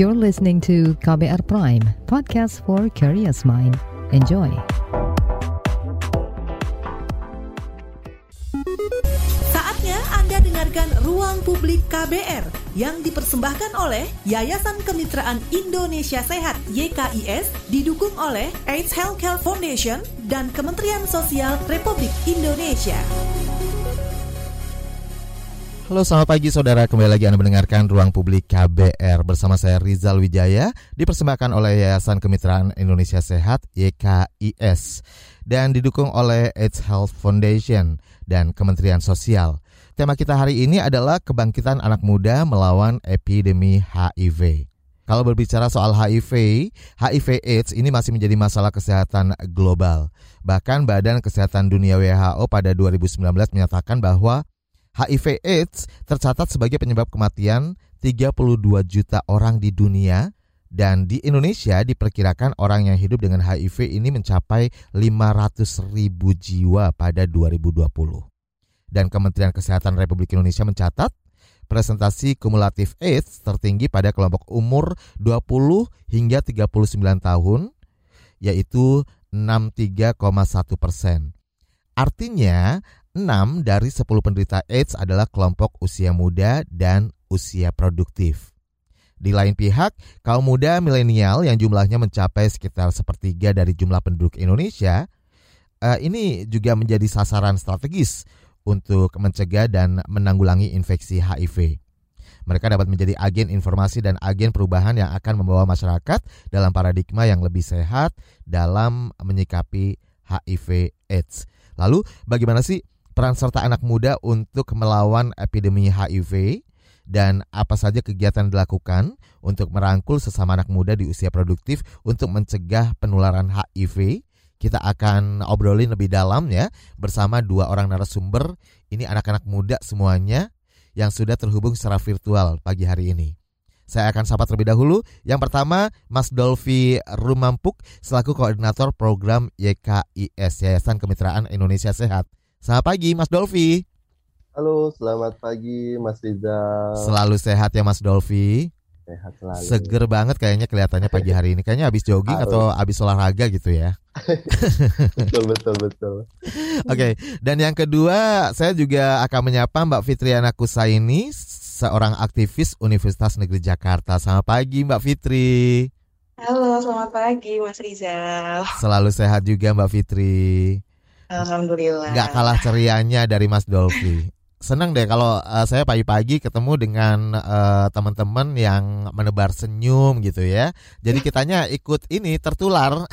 You're listening to KBR Prime, podcast for curious mind. Enjoy. Saatnya Anda dengarkan Ruang Publik KBR yang dipersembahkan oleh Yayasan Kemitraan Indonesia Sehat YKIS didukung oleh AIDS Healthcare Foundation dan Kementerian Sosial Republik Indonesia. Halo selamat pagi saudara, kembali lagi Anda mendengarkan Ruang Publik KBR bersama saya Rizal Wijaya dipersembahkan oleh Yayasan Kemitraan Indonesia Sehat YKIS dan didukung oleh AIDS Health Foundation dan Kementerian Sosial. Tema kita hari ini adalah kebangkitan anak muda melawan epidemi HIV. Kalau berbicara soal HIV, HIV AIDS ini masih menjadi masalah kesehatan global. Bahkan Badan Kesehatan Dunia WHO pada 2019 menyatakan bahwa HIV AIDS tercatat sebagai penyebab kematian 32 juta orang di dunia dan di Indonesia diperkirakan orang yang hidup dengan HIV ini mencapai 500 ribu jiwa pada 2020. Dan Kementerian Kesehatan Republik Indonesia mencatat presentasi kumulatif AIDS tertinggi pada kelompok umur 20 hingga 39 tahun yaitu 63,1 persen. Artinya 6 dari 10 penderita AIDS adalah kelompok usia muda dan usia produktif. Di lain pihak, kaum muda milenial yang jumlahnya mencapai sekitar sepertiga dari jumlah penduduk Indonesia, eh, ini juga menjadi sasaran strategis untuk mencegah dan menanggulangi infeksi HIV. Mereka dapat menjadi agen informasi dan agen perubahan yang akan membawa masyarakat dalam paradigma yang lebih sehat dalam menyikapi HIV/AIDS. Lalu, bagaimana sih peran serta anak muda untuk melawan epidemi HIV dan apa saja kegiatan dilakukan untuk merangkul sesama anak muda di usia produktif untuk mencegah penularan HIV. Kita akan obrolin lebih dalam ya bersama dua orang narasumber. Ini anak-anak muda semuanya yang sudah terhubung secara virtual pagi hari ini. Saya akan sapa terlebih dahulu. Yang pertama, Mas Dolfi Rumampuk selaku koordinator program YKIS Yayasan Kemitraan Indonesia Sehat. Selamat pagi Mas Dolfi. Halo, selamat pagi Mas Rizal. Selalu sehat ya Mas Dolfi. Sehat selalu. Seger banget kayaknya kelihatannya pagi hari ini. Kayaknya habis jogging Harus. atau habis olahraga gitu ya. betul betul betul. Oke, dan yang kedua saya juga akan menyapa Mbak Fitriana Kusaini, seorang aktivis Universitas Negeri Jakarta. Selamat pagi Mbak Fitri. Halo, selamat pagi Mas Rizal. Selalu sehat juga Mbak Fitri. Alhamdulillah. Nggak kalah cerianya dari Mas Dolfi. Senang deh kalau eh, saya pagi-pagi ketemu dengan eh, teman-teman yang menebar senyum gitu ya. Jadi kitanya ikut ini tertular.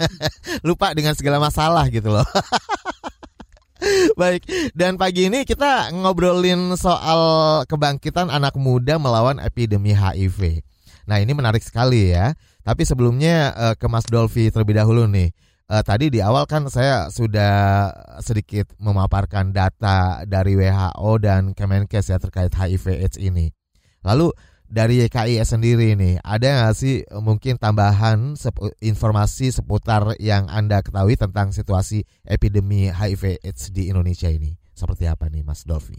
Lupa dengan segala masalah gitu loh. Baik, dan pagi ini kita ngobrolin soal kebangkitan anak muda melawan epidemi HIV. Nah, ini menarik sekali ya. Tapi sebelumnya eh, ke Mas Dolfi terlebih dahulu nih. Eh, tadi di awal kan saya sudah sedikit memaparkan data dari WHO dan Kemenkes ya terkait HIV/AIDS ini. Lalu dari YKI sendiri nih, ada nggak sih mungkin tambahan sepu- informasi seputar yang anda ketahui tentang situasi epidemi HIV/AIDS di Indonesia ini? Seperti apa nih, Mas Dolfi?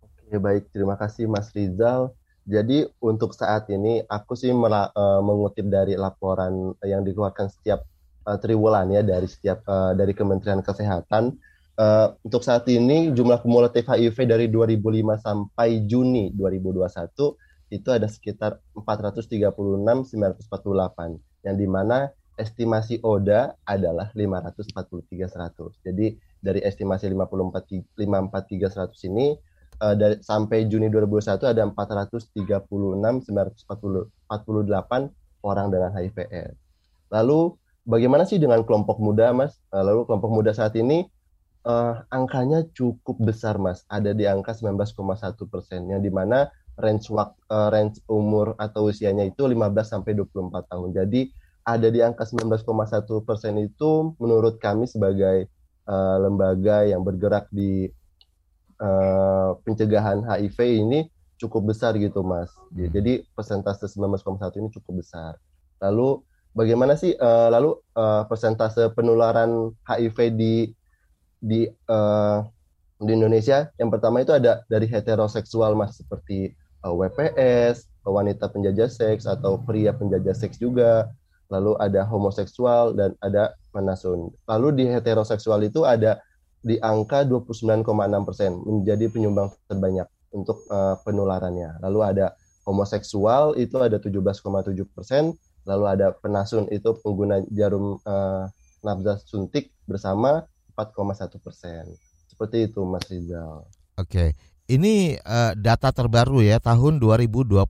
Oke, baik, terima kasih Mas Rizal. Jadi untuk saat ini aku sih eh, mengutip dari laporan yang dikeluarkan setiap eh, triwulan ya dari setiap eh, dari Kementerian Kesehatan. Eh, untuk saat ini jumlah kumulatif HIV dari 2005 sampai Juni 2021 itu ada sekitar 436.948 yang di mana estimasi ODA adalah 543.100. Jadi dari estimasi 54 543.100 ini eh, dari sampai Juni 2021 ada 436.948 orang dengan HIV AIDS. Lalu bagaimana sih dengan kelompok muda, Mas? Eh, Lalu kelompok muda saat ini eh, angkanya cukup besar, Mas. Ada di angka 19,1 persen, yang di mana range wak- eh, range umur atau usianya itu 15 sampai 24 tahun. Jadi ada di angka 19,1 persen itu menurut kami sebagai eh, lembaga yang bergerak di eh, pencegahan HIV ini cukup besar gitu mas. Hmm. Jadi persentase 19,1 ini cukup besar. Lalu bagaimana sih eh, lalu eh, persentase penularan HIV di di eh, di Indonesia? Yang pertama itu ada dari heteroseksual mas seperti uh, WPS, wanita penjajah seks atau pria penjajah seks juga. Lalu ada homoseksual dan ada penasun. Lalu di heteroseksual itu ada di angka 29,6 persen menjadi penyumbang terbanyak untuk uh, penularannya. Lalu ada homoseksual itu ada 17,7 persen, lalu ada penasun itu pengguna jarum uh, nafas suntik bersama 4,1 persen. Seperti itu Mas Rizal. Oke, ini uh, data terbaru ya tahun 2021.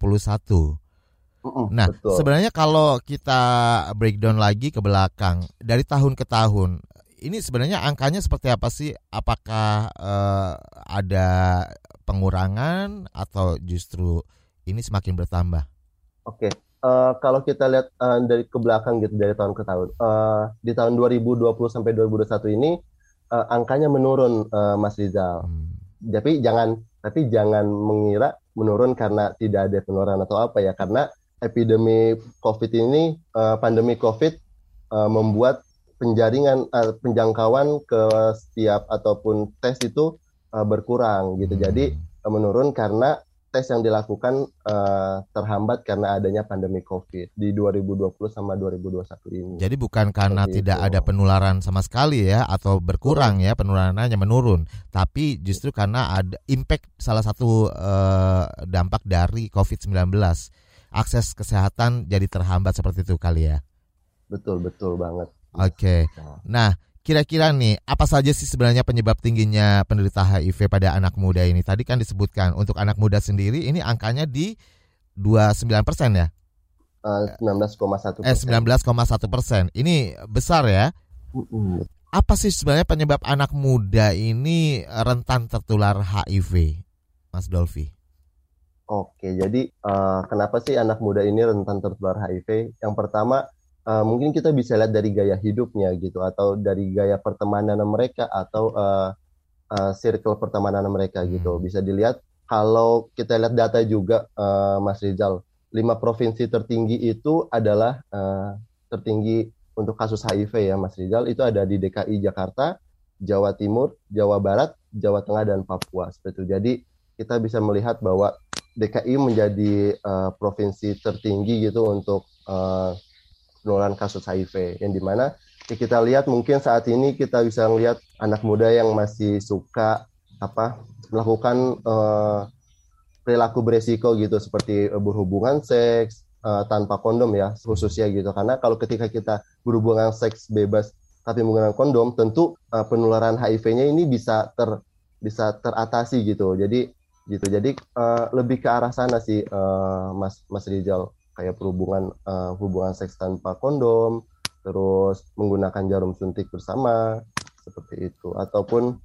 Mm-mm, Nah, betul. sebenarnya kalau kita breakdown lagi ke belakang dari tahun ke tahun, ini sebenarnya angkanya seperti apa sih? Apakah eh, ada pengurangan atau justru ini semakin bertambah? Oke, eh, kalau kita lihat eh, dari ke belakang gitu dari tahun ke tahun, eh, di tahun 2020 sampai 2021 ini eh, angkanya menurun, eh, Mas Rizal. Hmm. Tapi jangan, tapi jangan mengira menurun karena tidak ada penularan atau apa ya, karena epidemi COVID ini, eh, pandemi COVID eh, membuat penjaringan, eh, penjangkauan ke setiap ataupun tes itu eh, berkurang gitu. Jadi Hmm. eh, menurun karena tes yang dilakukan eh, terhambat karena adanya pandemi COVID di 2020 sama 2021 ini. Jadi bukan karena Seperti tidak itu. ada penularan sama sekali ya atau berkurang ya penularannya menurun, tapi justru karena ada impact salah satu eh, dampak dari COVID-19 akses kesehatan jadi terhambat seperti itu kali ya. Betul betul banget. Oke. Nah, kira-kira nih apa saja sih sebenarnya penyebab tingginya penderita HIV pada anak muda ini? Tadi kan disebutkan untuk anak muda sendiri ini angkanya di 29 persen ya, Eh, 19,1 eh 19,1 persen. Ini besar ya. Apa sih sebenarnya penyebab anak muda ini rentan tertular HIV, Mas Dolfi? Oke, jadi eh, kenapa sih anak muda ini rentan tertular HIV? Yang pertama, eh, mungkin kita bisa lihat dari gaya hidupnya gitu, atau dari gaya pertemanan mereka, atau eh, eh, circle pertemanan mereka gitu. Hmm. Bisa dilihat kalau kita lihat data juga, eh, Mas Rizal, lima provinsi tertinggi itu adalah eh, tertinggi untuk kasus HIV ya, Mas Rizal. Itu ada di DKI Jakarta, Jawa Timur, Jawa Barat, Jawa Tengah, dan Papua. Seperti itu. Jadi kita bisa melihat bahwa DKI menjadi eh, provinsi tertinggi gitu untuk eh, penularan kasus HIV yang di mana ya kita lihat mungkin saat ini kita bisa melihat anak muda yang masih suka apa melakukan eh, perilaku beresiko gitu seperti eh, berhubungan seks eh, tanpa kondom ya khususnya gitu. Karena kalau ketika kita berhubungan seks bebas tapi menggunakan kondom tentu eh, penularan HIV-nya ini bisa ter bisa teratasi gitu. Jadi gitu. Jadi eh, lebih ke arah sana sih eh, Mas Mas Rizal kayak perhubungan eh, hubungan seks tanpa kondom terus menggunakan jarum suntik bersama seperti itu ataupun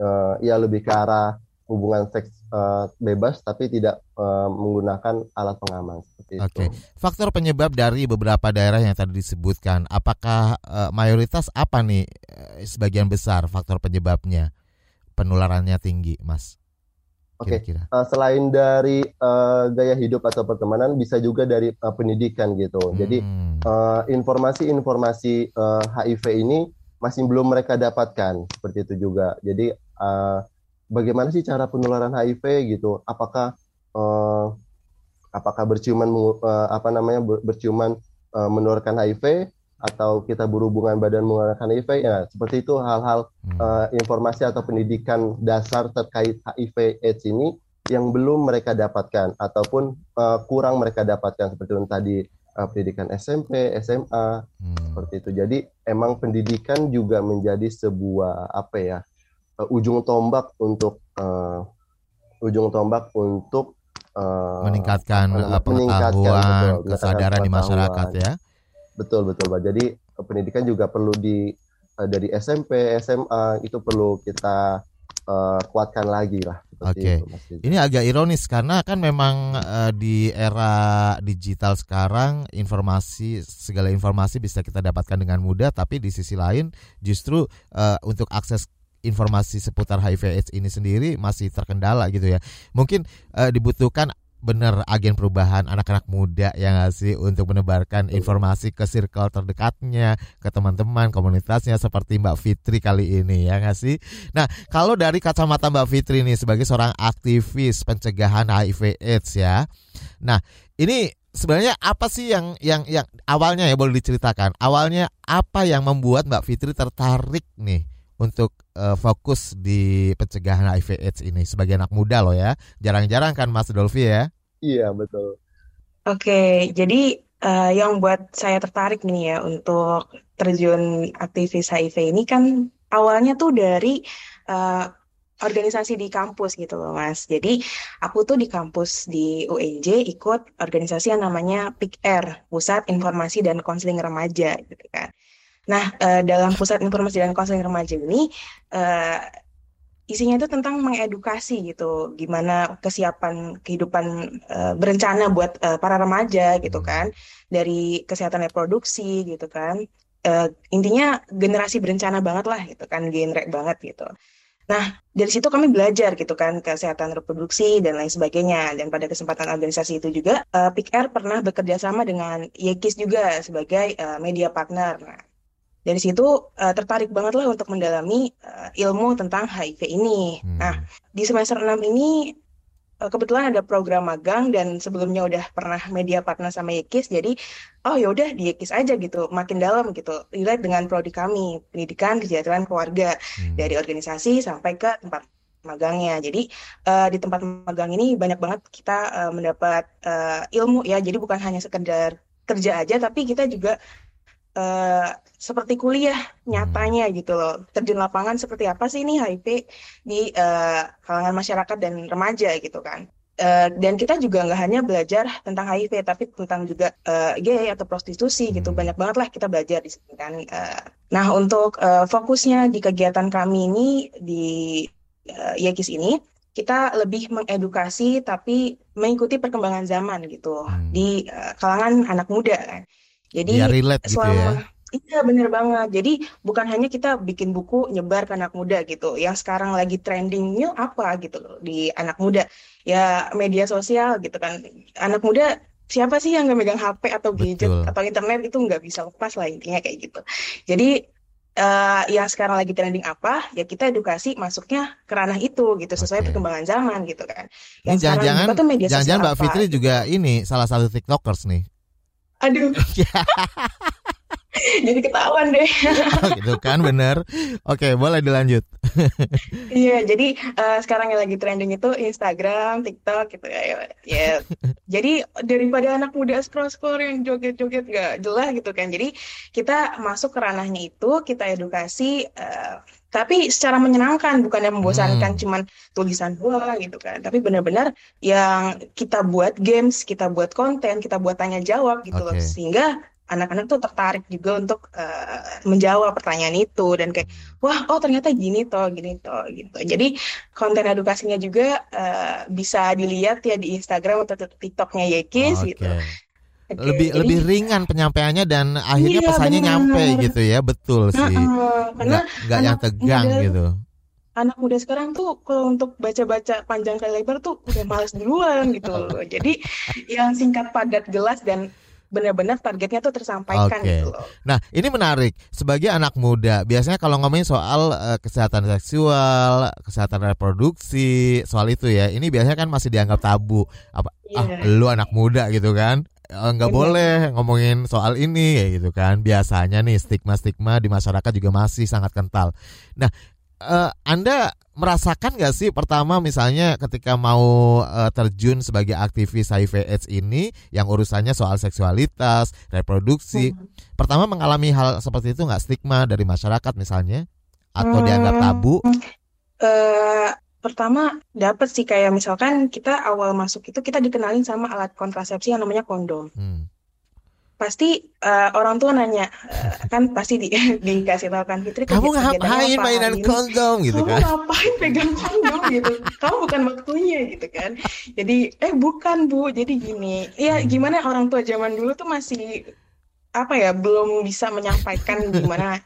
eh, ya lebih ke arah hubungan seks eh, bebas tapi tidak eh, menggunakan alat pengaman seperti itu. Oke. Faktor penyebab dari beberapa daerah yang tadi disebutkan, apakah eh, mayoritas apa nih sebagian besar faktor penyebabnya penularannya tinggi, Mas? Oke. Kira-kira. Eh, selain dari eh, gaya hidup atau pertemanan bisa juga dari eh, pendidikan gitu. Jadi Hmm. eh, informasi-informasi eh, HIV ini masih belum mereka dapatkan seperti itu juga. Jadi eh, bagaimana sih cara penularan HIV gitu? Apakah eh, apakah berciuman eh, apa namanya ber- berciuman eh, menularkan HIV atau kita berhubungan badan menggunakan HIV? Ya seperti itu hal-hal Hmm. eh, informasi atau pendidikan dasar terkait HIV AIDS ini yang belum mereka dapatkan ataupun eh, kurang mereka dapatkan seperti yang tadi eh, pendidikan SMP, SMA Hmm. seperti itu. Jadi emang pendidikan juga menjadi sebuah apa ya eh, ujung tombak untuk eh, ujung tombak untuk eh, meningkatkan meningkatkan, pengetahuan, betul, kesadaran di masyarakat ya. Betul betul Pak. Jadi eh, pendidikan juga perlu di eh, dari SMP, SMA itu perlu kita eh, kuatkan lagi lah Oke. Rizal. Ini agak ironis karena kan memang eh, di era digital sekarang informasi segala informasi bisa kita dapatkan dengan mudah tapi di sisi lain justru eh, untuk akses informasi seputar HIV AIDS ini sendiri masih terkendala gitu ya. Mungkin eh, dibutuhkan bener agen perubahan anak-anak muda ya nggak sih? Untuk menebarkan informasi ke circle terdekatnya, ke teman-teman komunitasnya seperti Mbak Fitri kali ini ya nggak sih. Nah kalau dari kacamata Mbak Fitri nih sebagai seorang aktivis pencegahan HIV/AIDS ya, nah ini sebenarnya apa sih yang yang yang awalnya ya boleh diceritakan? Awalnya apa yang membuat Mbak Fitri tertarik nih untuk uh, fokus di pencegahan HIV/AIDS ini sebagai anak muda loh ya. Jarang-jarang kan Mas Dolfi ya? Iya betul. Oke, jadi uh, yang buat saya tertarik nih ya untuk terjun aktivis HIV ini kan awalnya tuh dari uh, organisasi di kampus gitu loh Mas. Jadi aku tuh di kampus di UNJ ikut organisasi yang namanya PIKR, Pusat Informasi dan Konseling Remaja gitu kan. Nah, uh, dalam pusat informasi dan konseling remaja ini uh, isinya itu tentang mengedukasi gitu, gimana kesiapan kehidupan uh, berencana buat uh, para remaja gitu kan, dari kesehatan reproduksi gitu kan. Uh, intinya generasi berencana banget lah gitu kan, genre banget gitu. Nah, dari situ kami belajar gitu kan kesehatan reproduksi dan lain sebagainya. Dan pada kesempatan organisasi itu juga, uh, PIKR pernah bekerja sama dengan YEKIS juga sebagai uh, media partner. Nah, dari situ uh, tertarik banget lah untuk mendalami uh, ilmu tentang HIV ini. Hmm. Nah, di semester 6 ini uh, kebetulan ada program magang dan sebelumnya udah pernah media partner sama YEKIS, jadi oh ya udah di YEKIS aja gitu, makin dalam gitu, relate dengan prodi kami, pendidikan kesejahteraan keluarga hmm. dari organisasi sampai ke tempat magangnya. Jadi uh, di tempat magang ini banyak banget kita uh, mendapat uh, ilmu ya. Jadi bukan hanya sekedar kerja aja, tapi kita juga uh, seperti kuliah nyatanya hmm. gitu loh terjun lapangan seperti apa sih ini HIV di uh, kalangan masyarakat dan remaja gitu kan uh, dan kita juga nggak hanya belajar tentang HIV tapi tentang juga uh, gay atau prostitusi gitu hmm. banyak banget lah kita belajar di sini kan uh, nah untuk uh, fokusnya di kegiatan kami ini di uh, YEKIS ini kita lebih mengedukasi tapi mengikuti perkembangan zaman gitu hmm. di uh, kalangan anak muda kan jadi ya, relate gitu selama, ya. Iya bener banget. Jadi bukan hanya kita bikin buku nyebar ke anak muda gitu. Yang sekarang lagi trendingnya apa gitu loh di anak muda. Ya media sosial gitu kan. Anak muda siapa sih yang nggak megang HP atau gadget Betul. atau internet itu nggak bisa lepas lah intinya kayak gitu. Jadi uh, yang sekarang lagi trending apa ya kita edukasi masuknya ke ranah itu gitu sesuai okay. perkembangan zaman gitu kan. Yang jangan-jangan jangan-jangan Mbak Fitri gitu. juga ini salah satu tiktokers nih. Aduh. jadi ketahuan deh. oh, gitu kan bener. Oke boleh dilanjut. iya jadi uh, sekarang yang lagi trending itu Instagram, TikTok gitu ya. ya. ya. jadi daripada anak muda scroll scroll yang joget-joget gak jelas gitu kan. Jadi kita masuk ke ranahnya itu kita edukasi. Uh, tapi secara menyenangkan bukan yang membosankan hmm. cuman tulisan doang gitu kan tapi benar-benar yang kita buat games kita buat konten kita buat tanya jawab gitu okay. loh sehingga anak-anak tuh tertarik juga untuk uh, menjawab pertanyaan itu dan kayak wah oh ternyata gini toh gini toh gitu jadi konten edukasinya juga uh, bisa dilihat ya di Instagram atau TikToknya Yekis okay. gitu Okay, lebih jadi, lebih ringan penyampaiannya dan akhirnya iya, pesannya bener. nyampe gitu ya betul sih uh, karena nggak yang tegang muda, gitu anak muda sekarang tuh kalau untuk baca-baca panjang kali lebar tuh udah males duluan gitu loh jadi yang singkat padat jelas dan benar-benar targetnya tuh tersampaikan okay. gitu loh. Nah, ini menarik. Sebagai anak muda, biasanya kalau ngomongin soal uh, kesehatan seksual, kesehatan reproduksi, soal itu ya, ini biasanya kan masih dianggap tabu. Apa yeah. ah lu anak muda gitu kan? Eh, nggak boleh ngomongin soal ini ya gitu kan biasanya nih stigma-stigma di masyarakat juga masih sangat kental. Nah, uh, Anda merasakan nggak sih pertama misalnya ketika mau uh, terjun sebagai aktivis HIV/AIDS ini yang urusannya soal seksualitas, reproduksi, hmm. pertama mengalami hal seperti itu nggak stigma dari masyarakat misalnya atau hmm. dianggap tabu? Uh, Pertama dapat sih kayak misalkan kita awal masuk itu kita dikenalin sama alat kontrasepsi yang namanya kondom. Hmm. Pasti uh, orang tua nanya uh, kan pasti di, dikasih tahu kan Fitri kamu ngapain mainan kondom gitu kan? Kamu ngapain pegang kondom gitu? Kamu bukan waktunya gitu kan? Jadi eh bukan bu, jadi gini. Ya gimana orang tua zaman dulu tuh masih apa ya belum bisa menyampaikan gimana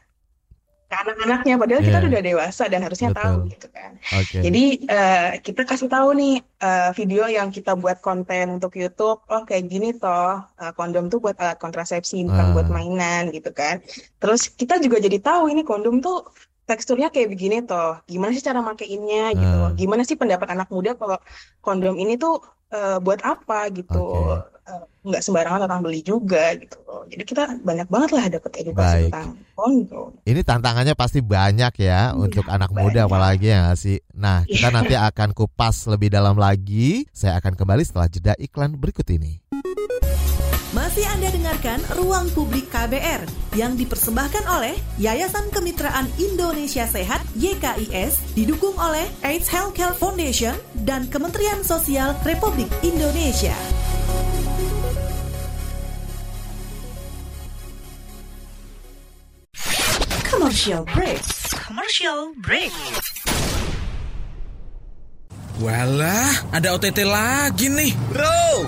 anak-anaknya padahal kita Iya. udah dewasa dan harusnya Betul. tahu gitu kan. Oke. Jadi eh, kita kasih tahu nih eh, video yang kita buat konten untuk YouTube, oh kayak gini toh eh, kondom tuh buat alat kontrasepsi bukan Ah. buat mainan gitu kan. Terus kita juga jadi tahu ini kondom tuh teksturnya kayak begini toh. Gimana sih cara makeinnya gitu. Ah. Gimana sih pendapat anak muda kalau kondom ini tuh eh, buat apa gitu. Oke. Eh, nggak sembarangan orang beli juga gitu. Jadi kita banyak banget lah dapat edukasi Baik. tentang kondom. Ini tantangannya pasti banyak ya Iya, untuk anak muda banyak. apalagi ya sih. Nah, kita Iya. nanti akan kupas lebih dalam lagi. Saya akan kembali setelah jeda iklan berikut ini. Masih Anda dengarkan Ruang Publik KBR yang dipersembahkan oleh Yayasan Kemitraan Indonesia Sehat YKIS didukung oleh AIDS Healthcare Foundation dan Kementerian Sosial Republik Indonesia. Commercial break. Commercial break. Walah, ada OTT lagi nih. Bro,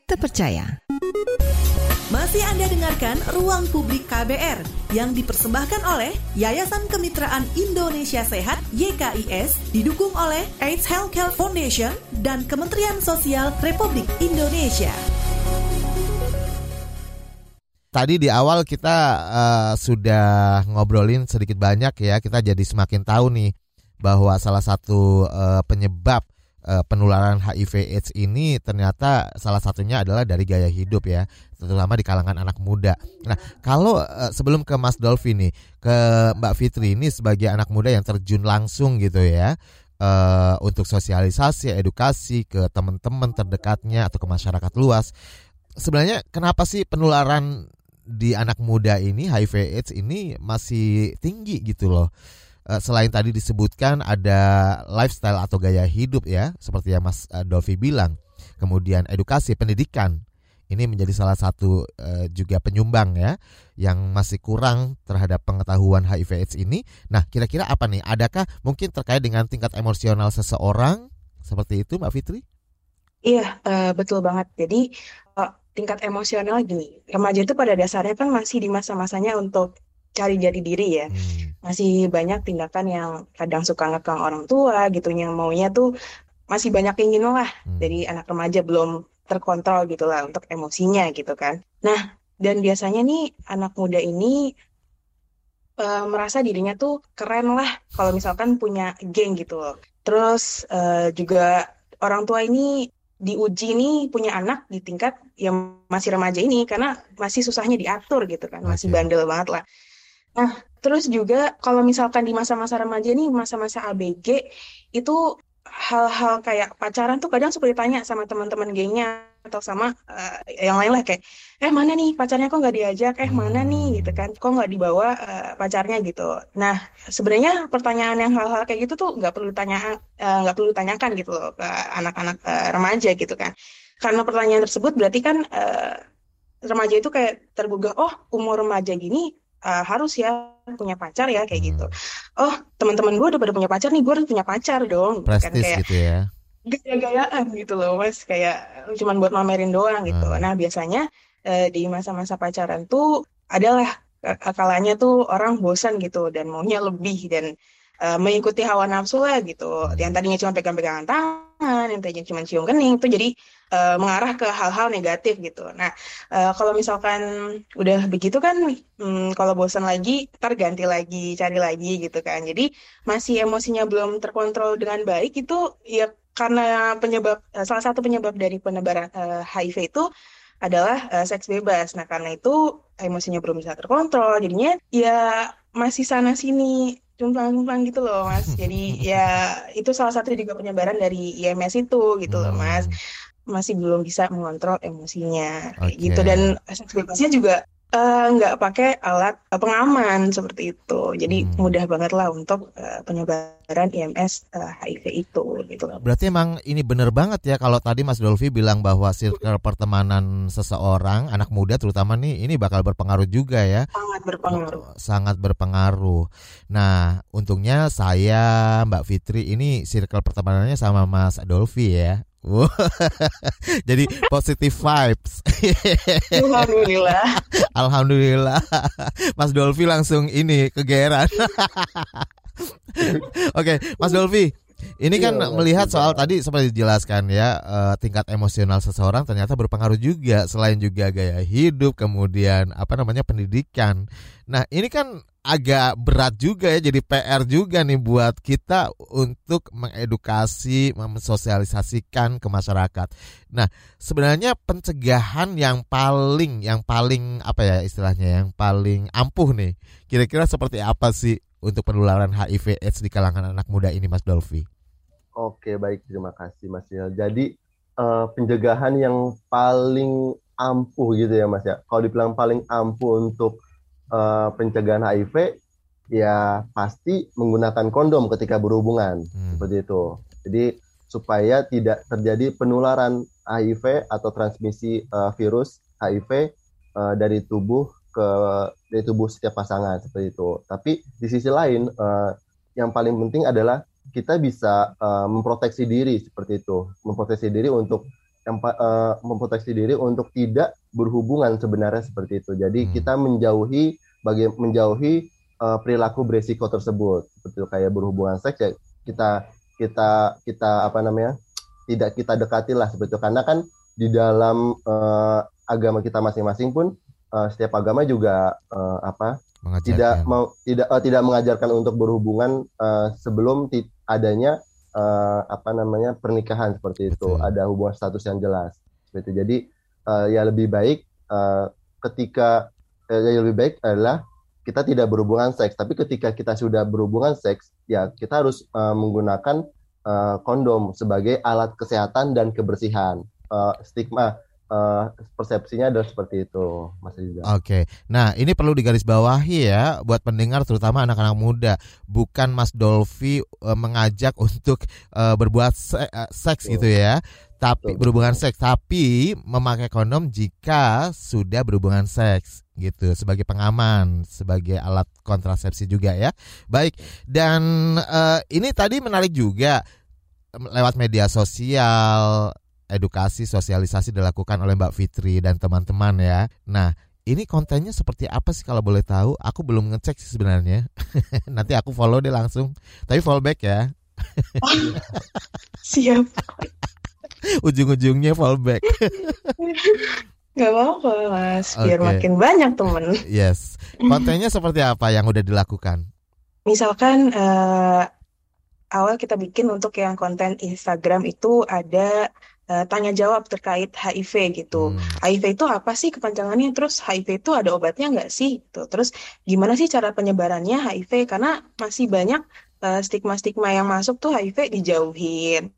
Terpercaya. Masih Anda dengarkan Ruang Publik KBR yang dipersembahkan oleh Yayasan Kemitraan Indonesia Sehat YKIS didukung oleh AIDS Healthcare Foundation dan Kementerian Sosial Republik Indonesia. Tadi di awal kita eh, sudah ngobrolin sedikit banyak ya, kita jadi semakin tahu nih bahwa salah satu eh, penyebab eh, penularan HIV/AIDS ini ternyata salah satunya adalah dari gaya hidup ya, terutama di kalangan anak muda. Nah, kalau eh, sebelum ke Mas Dolphy nih, ke Mbak Fitri ini sebagai anak muda yang terjun langsung gitu ya. eh, untuk sosialisasi, edukasi ke teman-teman terdekatnya atau ke masyarakat luas. Sebenarnya kenapa sih penularan di anak muda ini HIV AIDS ini masih tinggi gitu loh. Eh, Selain tadi disebutkan ada lifestyle atau gaya hidup ya, seperti yang Mas eh, Dolphy bilang. Kemudian edukasi, pendidikan. Ini menjadi salah satu eh, juga penyumbang ya yang masih kurang terhadap pengetahuan HIV AIDS ini. Nah, kira-kira apa nih? Adakah mungkin terkait dengan tingkat emosional seseorang seperti itu, Mbak Fitri? Iya, betul banget. Jadi tingkat emosional gini, remaja itu pada dasarnya kan masih di masa-masanya untuk cari jati diri ya. Hmm, Masih banyak tindakan yang kadang suka ngekang orang tua gitu, yang maunya tuh masih banyak keinginan lah hmm. dari anak remaja belum terkontrol gitu lah untuk emosinya gitu kan. Nah, dan biasanya nih anak muda ini eh, merasa dirinya tuh keren lah kalau misalkan punya geng gitu loh. Terus eh, juga orang tua ini diuji nih punya anak di tingkat yang masih remaja ini karena masih susahnya diatur gitu kan, masih bandel banget lah. Nah, terus juga kalau misalkan di masa-masa remaja nih, masa-masa ABG itu hal-hal kayak pacaran tuh kadang suka ditanya sama teman-teman gengnya atau sama eh, yang lain lah kayak eh mana nih pacarnya? Kok nggak diajak? Eh mana nih? Gitu kan. Kok nggak dibawa eh, pacarnya? Gitu. Nah sebenarnya pertanyaan yang hal-hal kayak gitu tuh nggak perlu ditanya eh, nggak perlu ditanyakan gitu loh ke anak-anak eh, remaja gitu kan. Karena pertanyaan tersebut berarti kan eh, remaja itu kayak tergugah oh umur remaja gini eh, harus ya punya pacar ya kayak gitu oh teman-teman gue udah pada punya pacar nih gue harus punya pacar dong gitu kan Prestis kayak gitu ya. gaya-gayaan gitu loh mas kayak cuman buat mamerin doang gitu Hmm. nah biasanya eh, di masa-masa pacaran tuh adalah eh, kalanya tuh orang bosan gitu dan maunya lebih dan eh, mengikuti hawa nafsu lah gitu Hmm. yang tadinya cuma pegang-pegangan tangan yang tadinya cuma cium kening tuh jadi uh, mengarah ke hal-hal negatif gitu. Nah, uh, kalau misalkan udah begitu kan, hmm, kalau bosan lagi, ntar ganti lagi, cari lagi gitu kan. Jadi masih emosinya belum terkontrol dengan baik itu ya karena penyebab uh, salah satu penyebab dari penyebaran uh, HIV itu adalah uh, seks bebas. Nah, karena itu emosinya belum bisa terkontrol, jadinya ya masih sana sini cumplang-cumplang gitu loh mas jadi ya itu salah satu juga penyebaran dari IMS itu gitu loh mas hmm. Masih belum bisa mengontrol emosinya okay. gitu dan bebasnya juga Eh, nggak uh, pakai alat uh, pengaman seperti itu. Jadi hmm. mudah banget lah untuk uh, penyebaran IMS uh, HIV itu gitu. Berarti emang ini bener banget ya kalau tadi Mas Dolvi bilang bahwa circle pertemanan seseorang anak muda terutama nih ini bakal berpengaruh juga ya. Sangat berpengaruh. Sangat berpengaruh. Nah, untungnya saya Mbak Fitri ini circle pertemanannya sama Mas Dolvi ya. Jadi positive vibes. Alhamdulillah. Alhamdulillah. Mas Dolvi langsung ini kegeran. Oke, Mas Dolvi. Ini kan iya, melihat soal tadi seperti dijelaskan ya uh, tingkat emosional seseorang ternyata berpengaruh juga selain juga gaya hidup kemudian apa namanya pendidikan. Nah ini kan agak berat juga ya jadi PR juga nih buat kita untuk mengedukasi, mensosialisasikan ke masyarakat. Nah, sebenarnya pencegahan yang paling yang paling apa ya istilahnya yang paling ampuh nih. Kira-kira seperti apa sih untuk penularan HIV AIDS di kalangan anak muda ini Mas Dolvi? Oke, baik terima kasih Mas Yel. Jadi uh, pencegahan yang paling ampuh gitu ya Mas ya. Kalau dibilang paling ampuh untuk uh, pencegahan HIV ya pasti menggunakan kondom ketika berhubungan hmm. seperti itu. Jadi supaya tidak terjadi penularan HIV atau transmisi uh, virus HIV uh, dari tubuh ke dari tubuh setiap pasangan seperti itu. Tapi di sisi lain uh, yang paling penting adalah kita bisa uh, memproteksi diri seperti itu, memproteksi diri untuk yang uh, memproteksi diri untuk tidak berhubungan sebenarnya seperti itu. Jadi hmm. kita menjauhi bagi menjauhi uh, perilaku beresiko tersebut seperti kayak berhubungan seks ya kita kita kita apa namanya tidak kita dekati lah seperti itu karena kan di dalam uh, agama kita masing-masing pun uh, setiap agama juga uh, apa mengajarkan. tidak mau tidak uh, tidak mengajarkan untuk berhubungan uh, sebelum adanya uh, apa namanya pernikahan seperti itu Betul. ada hubungan status yang jelas seperti itu jadi uh, ya lebih baik uh, ketika yang lebih baik adalah kita tidak berhubungan seks, tapi ketika kita sudah berhubungan seks, ya kita harus uh, menggunakan uh, kondom sebagai alat kesehatan dan kebersihan. Uh, stigma uh, persepsinya adalah seperti itu, Mas Riza. Oke, okay. nah ini perlu digarisbawahi ya buat pendengar terutama anak-anak muda, bukan Mas Dolvi uh, mengajak untuk uh, berbuat se uh, seks oh. gitu ya, tapi berhubungan seks tapi memakai kondom jika sudah berhubungan seks gitu sebagai pengaman sebagai alat kontrasepsi juga ya baik dan uh, ini tadi menarik juga lewat media sosial edukasi sosialisasi dilakukan oleh Mbak Fitri dan teman-teman ya nah ini kontennya seperti apa sih kalau boleh tahu aku belum ngecek sih sebenarnya nanti aku follow deh langsung tapi follow back ya siap ujung-ujungnya fallback. Gak apa-apa mas, biar okay. makin banyak temen. Yes, kontennya seperti apa yang udah dilakukan? Misalkan uh, awal kita bikin untuk yang konten Instagram itu ada uh, tanya jawab terkait HIV gitu. Hmm. HIV itu apa sih kepanjangannya? Terus HIV itu ada obatnya nggak sih? Tuh. Terus gimana sih cara penyebarannya HIV? Karena masih banyak eh, stigma-stigma uh, yang masuk tuh HIV dijauhin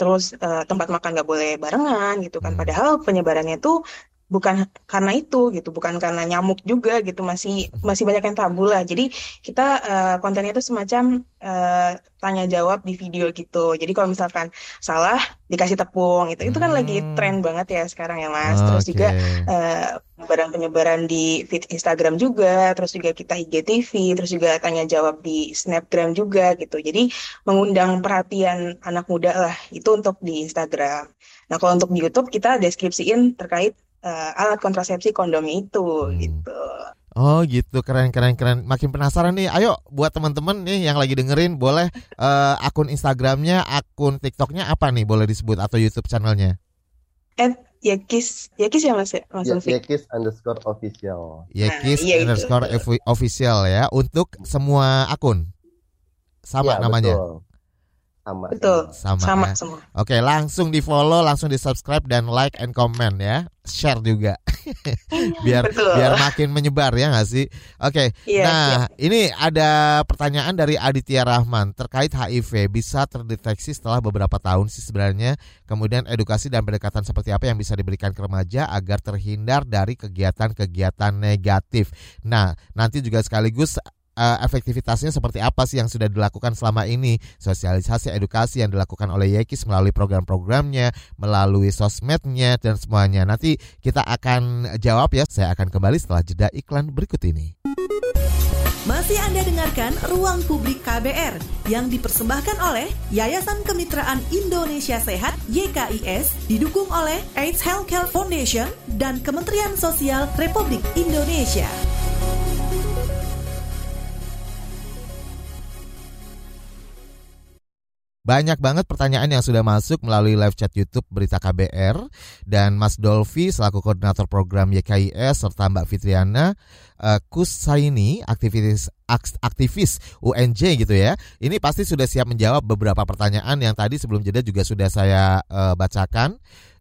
terus uh, tempat makan nggak boleh barengan gitu kan. Hmm. Padahal penyebarannya itu bukan karena itu gitu, bukan karena nyamuk juga gitu, masih masih banyak yang tabu lah. Jadi kita uh, kontennya itu semacam uh, tanya jawab di video gitu. Jadi kalau misalkan salah dikasih tepung gitu, itu kan lagi hmm. tren banget ya sekarang ya mas. Terus okay. juga uh, penyebaran penyebaran di feed Instagram juga, terus juga kita IGTV, terus juga tanya jawab di Snapgram juga gitu. Jadi mengundang perhatian anak muda lah itu untuk di Instagram. Nah kalau untuk di YouTube kita deskripsiin terkait uh, alat kontrasepsi kondom itu hmm. gitu. Oh gitu keren keren keren makin penasaran nih ayo buat teman-teman nih yang lagi dengerin boleh uh, akun Instagramnya akun TikToknya apa nih boleh disebut atau YouTube channelnya At Yekis, Yekis ya Mas ya, Mas Ya? Yekis underscore official. Yekis Nah, iya underscore official ya untuk semua akun. Sama Ya, namanya. Betul. Sama. Betul. Sama, Sama ya. semua. Oke, langsung di follow, langsung di subscribe dan like and comment ya, share juga, biar Betul. biar makin menyebar ya nggak sih? Oke, Iya, nah siap. ini ada pertanyaan dari Aditya Rahman terkait HIV bisa terdeteksi setelah beberapa tahun sih sebenarnya. Kemudian edukasi dan pendekatan seperti apa yang bisa diberikan ke remaja agar terhindar dari kegiatan-kegiatan negatif. Nah, nanti juga sekaligus eh, efektivitasnya seperti apa sih yang sudah dilakukan selama ini? Sosialisasi edukasi yang dilakukan oleh Yekis melalui program-programnya melalui sosmednya dan semuanya. Nanti kita akan jawab ya. Saya akan kembali setelah jeda iklan berikut ini. Masih Anda dengarkan Ruang Publik KBR yang dipersembahkan oleh Yayasan Kemitraan Indonesia Sehat YKIS didukung oleh AIDS Healthcare Foundation dan Kementerian Sosial Republik Indonesia. Banyak banget pertanyaan yang sudah masuk melalui live chat YouTube Berita KBR dan Mas Dolfi selaku koordinator program YKIS serta Mbak Fitriana uh, Kusaini aktivis aktivis UNJ gitu ya. Ini pasti sudah siap menjawab beberapa pertanyaan yang tadi sebelum jeda juga sudah saya uh, bacakan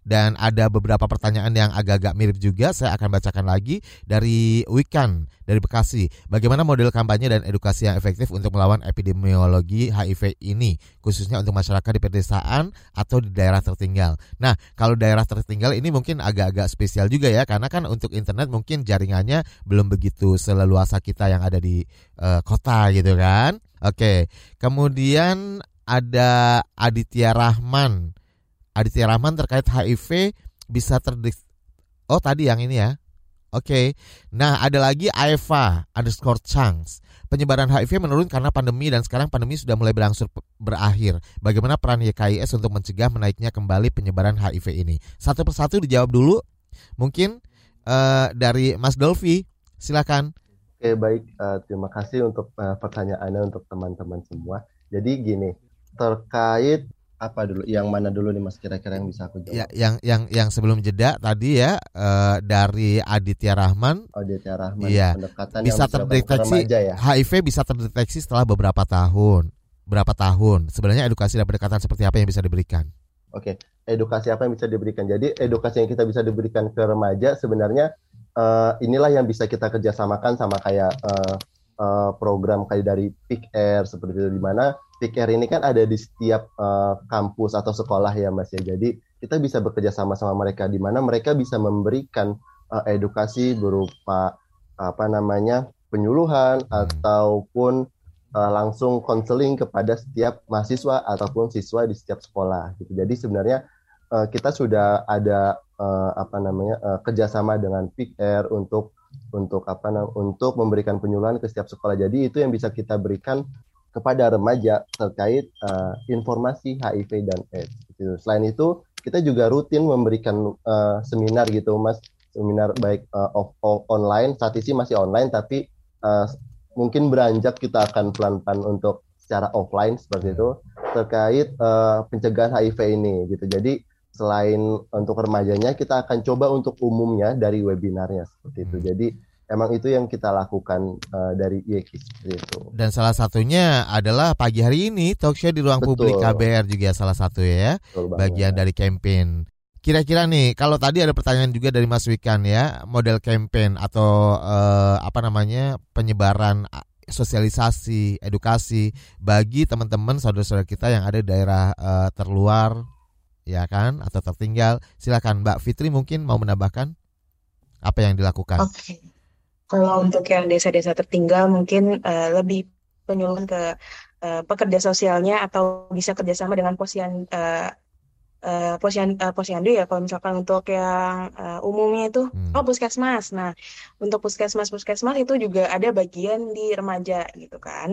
dan ada beberapa pertanyaan yang agak-agak mirip juga saya akan bacakan lagi dari Wikan dari Bekasi. Bagaimana model kampanye dan edukasi yang efektif untuk melawan epidemiologi HIV ini khususnya untuk masyarakat di pedesaan atau di daerah tertinggal. Nah, kalau daerah tertinggal ini mungkin agak-agak spesial juga ya karena kan untuk internet mungkin jaringannya belum begitu seleluasa kita yang ada di eh, kota gitu kan. Oke. Kemudian ada Aditya Rahman. Aditya Rahman terkait HIV bisa terdik Oh tadi yang ini ya Oke Nah ada lagi Aeva underscore Changs Penyebaran HIV menurun karena pandemi dan sekarang pandemi sudah mulai berangsur berakhir. Bagaimana peran YKIS untuk mencegah menaiknya kembali penyebaran HIV ini? Satu persatu dijawab dulu. Mungkin eh, dari Mas Dolfi, silakan. Oke, baik. Eh, terima kasih untuk eh, pertanyaannya untuk teman-teman semua. Jadi gini, terkait apa dulu? Yang mana dulu nih Mas kira-kira yang bisa aku Ya, jawab? yang yang yang sebelum jeda tadi ya eh, dari Aditya Rahman Aditya Rahman, Iya. pendekatan bisa yang terdeteksi ya. HIV bisa terdeteksi setelah beberapa tahun. Berapa tahun? Sebenarnya edukasi dan pendekatan seperti apa yang bisa diberikan? Oke, edukasi apa yang bisa diberikan? Jadi edukasi yang kita bisa diberikan ke remaja sebenarnya eh, inilah yang bisa kita kerjasamakan sama kayak eh, eh, program kayak dari Pick Air seperti itu di mana Pick Air ini kan ada di setiap eh, kampus atau sekolah ya Mas ya. Jadi kita bisa bekerja sama sama mereka di mana mereka bisa memberikan eh, edukasi berupa apa namanya penyuluhan Hmm. ataupun eh, langsung konseling kepada setiap mahasiswa ataupun siswa di setiap sekolah gitu. Jadi sebenarnya eh, kita sudah ada eh, apa namanya eh, kerjasama dengan PIKR untuk untuk apa untuk memberikan penyuluhan ke setiap sekolah. Jadi itu yang bisa kita berikan kepada remaja terkait eh, informasi HIV dan AIDS. Gitu. Selain itu kita juga rutin memberikan eh, seminar gitu, Mas. Seminar baik eh, off, off- online, saat ini masih online, tapi eh, mungkin beranjak kita akan pelan-pelan untuk secara offline seperti itu terkait eh, pencegahan HIV ini gitu. Jadi selain untuk remajanya kita akan coba untuk umumnya dari webinarnya seperti itu. Hmm. Jadi emang itu yang kita lakukan eh, dari YEKI seperti itu. Dan salah satunya adalah pagi hari ini talk show di ruang Betul. publik KBR juga salah satu ya, Betul banget. bagian dari campaign. Kira-kira nih, kalau tadi ada pertanyaan juga dari Mas Wikan ya, model campaign atau eh, apa namanya penyebaran sosialisasi, edukasi bagi teman-teman saudara-saudara kita yang ada di daerah eh, terluar, ya kan, atau tertinggal. Silakan Mbak Fitri mungkin mau menambahkan apa yang dilakukan. Oke. Kalau untuk yang desa-desa tertinggal mungkin eh, lebih penyuluhan ke eh, pekerja sosialnya atau bisa kerjasama dengan posyan eh, eh, posyan eh, posyandu ya kalau misalkan untuk yang eh, umumnya itu Hmm. oh puskesmas. Nah untuk puskesmas puskesmas itu juga ada bagian di remaja gitu kan.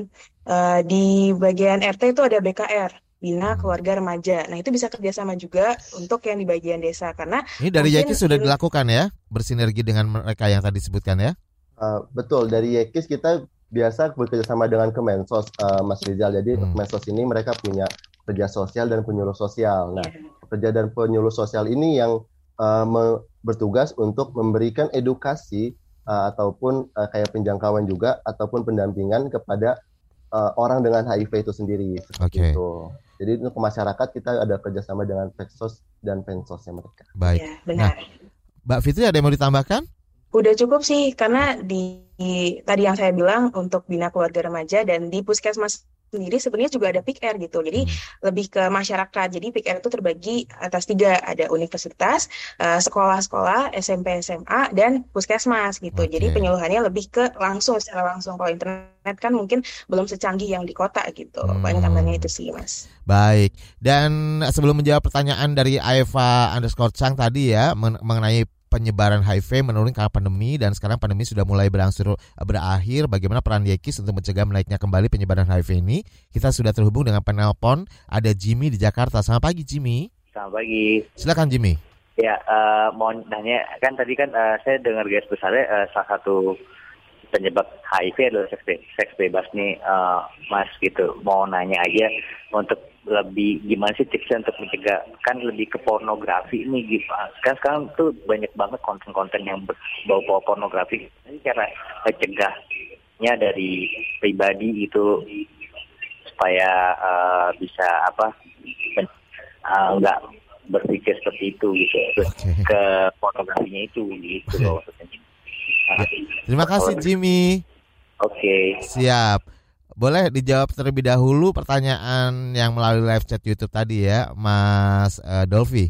Eh, di bagian RT itu ada BKR Bina. Keluarga Remaja. Nah itu bisa kerjasama juga untuk yang di bagian desa karena Ini dari Mungkin Yaki sudah dilakukan ya, bersinergi dengan mereka yang tadi disebutkan ya. Eh, betul dari YEKIS kita biasa bekerja sama dengan Kemensos eh, Mas Rizal. Jadi Hmm. Kemensos ini mereka punya kerja sosial dan penyuluh sosial. Nah, ya, pekerja dan penyuluh sosial ini yang uh, me- bertugas untuk memberikan edukasi uh, ataupun uh, kayak penjangkauan juga ataupun pendampingan kepada uh, orang dengan HIV itu sendiri seperti Oke. itu. Jadi untuk masyarakat kita ada kerjasama dengan Peksos dan Pensosnya mereka. Baik. Ya, benar. Mbak Fitri ada yang mau ditambahkan? Udah cukup sih, karena di, di- tadi yang saya bilang untuk bina keluarga remaja dan di puskesmas sendiri sebenarnya juga ada PIK R gitu. Jadi Hmm. lebih ke masyarakat. Jadi PIK R itu terbagi atas tiga, ada universitas, eh, sekolah-sekolah, SMP, SMA, dan puskesmas gitu. Jadi Oke. penyuluhannya lebih ke langsung, secara langsung. Kalau internet kan mungkin belum secanggih yang di kota gitu. Hmm. Paling tambahannya itu sih, Mas. Baik. Dan sebelum menjawab pertanyaan dari Eva underscore Chang tadi ya men- mengenai penyebaran HIV menurun karena pandemi dan sekarang pandemi sudah mulai berangsur berakhir. Bagaimana peran Yekis untuk mencegah menaiknya kembali penyebaran HIV ini? Kita sudah terhubung dengan penelpon. Ada Jimmy di Jakarta. Selamat pagi Jimmy. Selamat pagi. Silakan Jimmy. Ya, eh, mau nanya kan tadi kan eh, saya dengar guys besarnya eh, salah satu penyebab HIV adalah seks, be- seks bebas nih, eh, Mas gitu. Mau nanya aja untuk lebih gimana sih tipsnya untuk mencegah kan lebih ke pornografi nih gitu. Kan sekarang tuh banyak banget konten-konten yang bawa-bawa pornografi. Ini cara mencegahnya dari pribadi itu supaya eh, bisa apa eh, nggak berpikir seperti itu gitu Oke. ke pornografinya itu gitu loh maksudnya. Terima kasih Jimmy. Oke. Siap. Boleh dijawab terlebih dahulu pertanyaan yang melalui live chat YouTube tadi ya, Mas eh, Dolvi.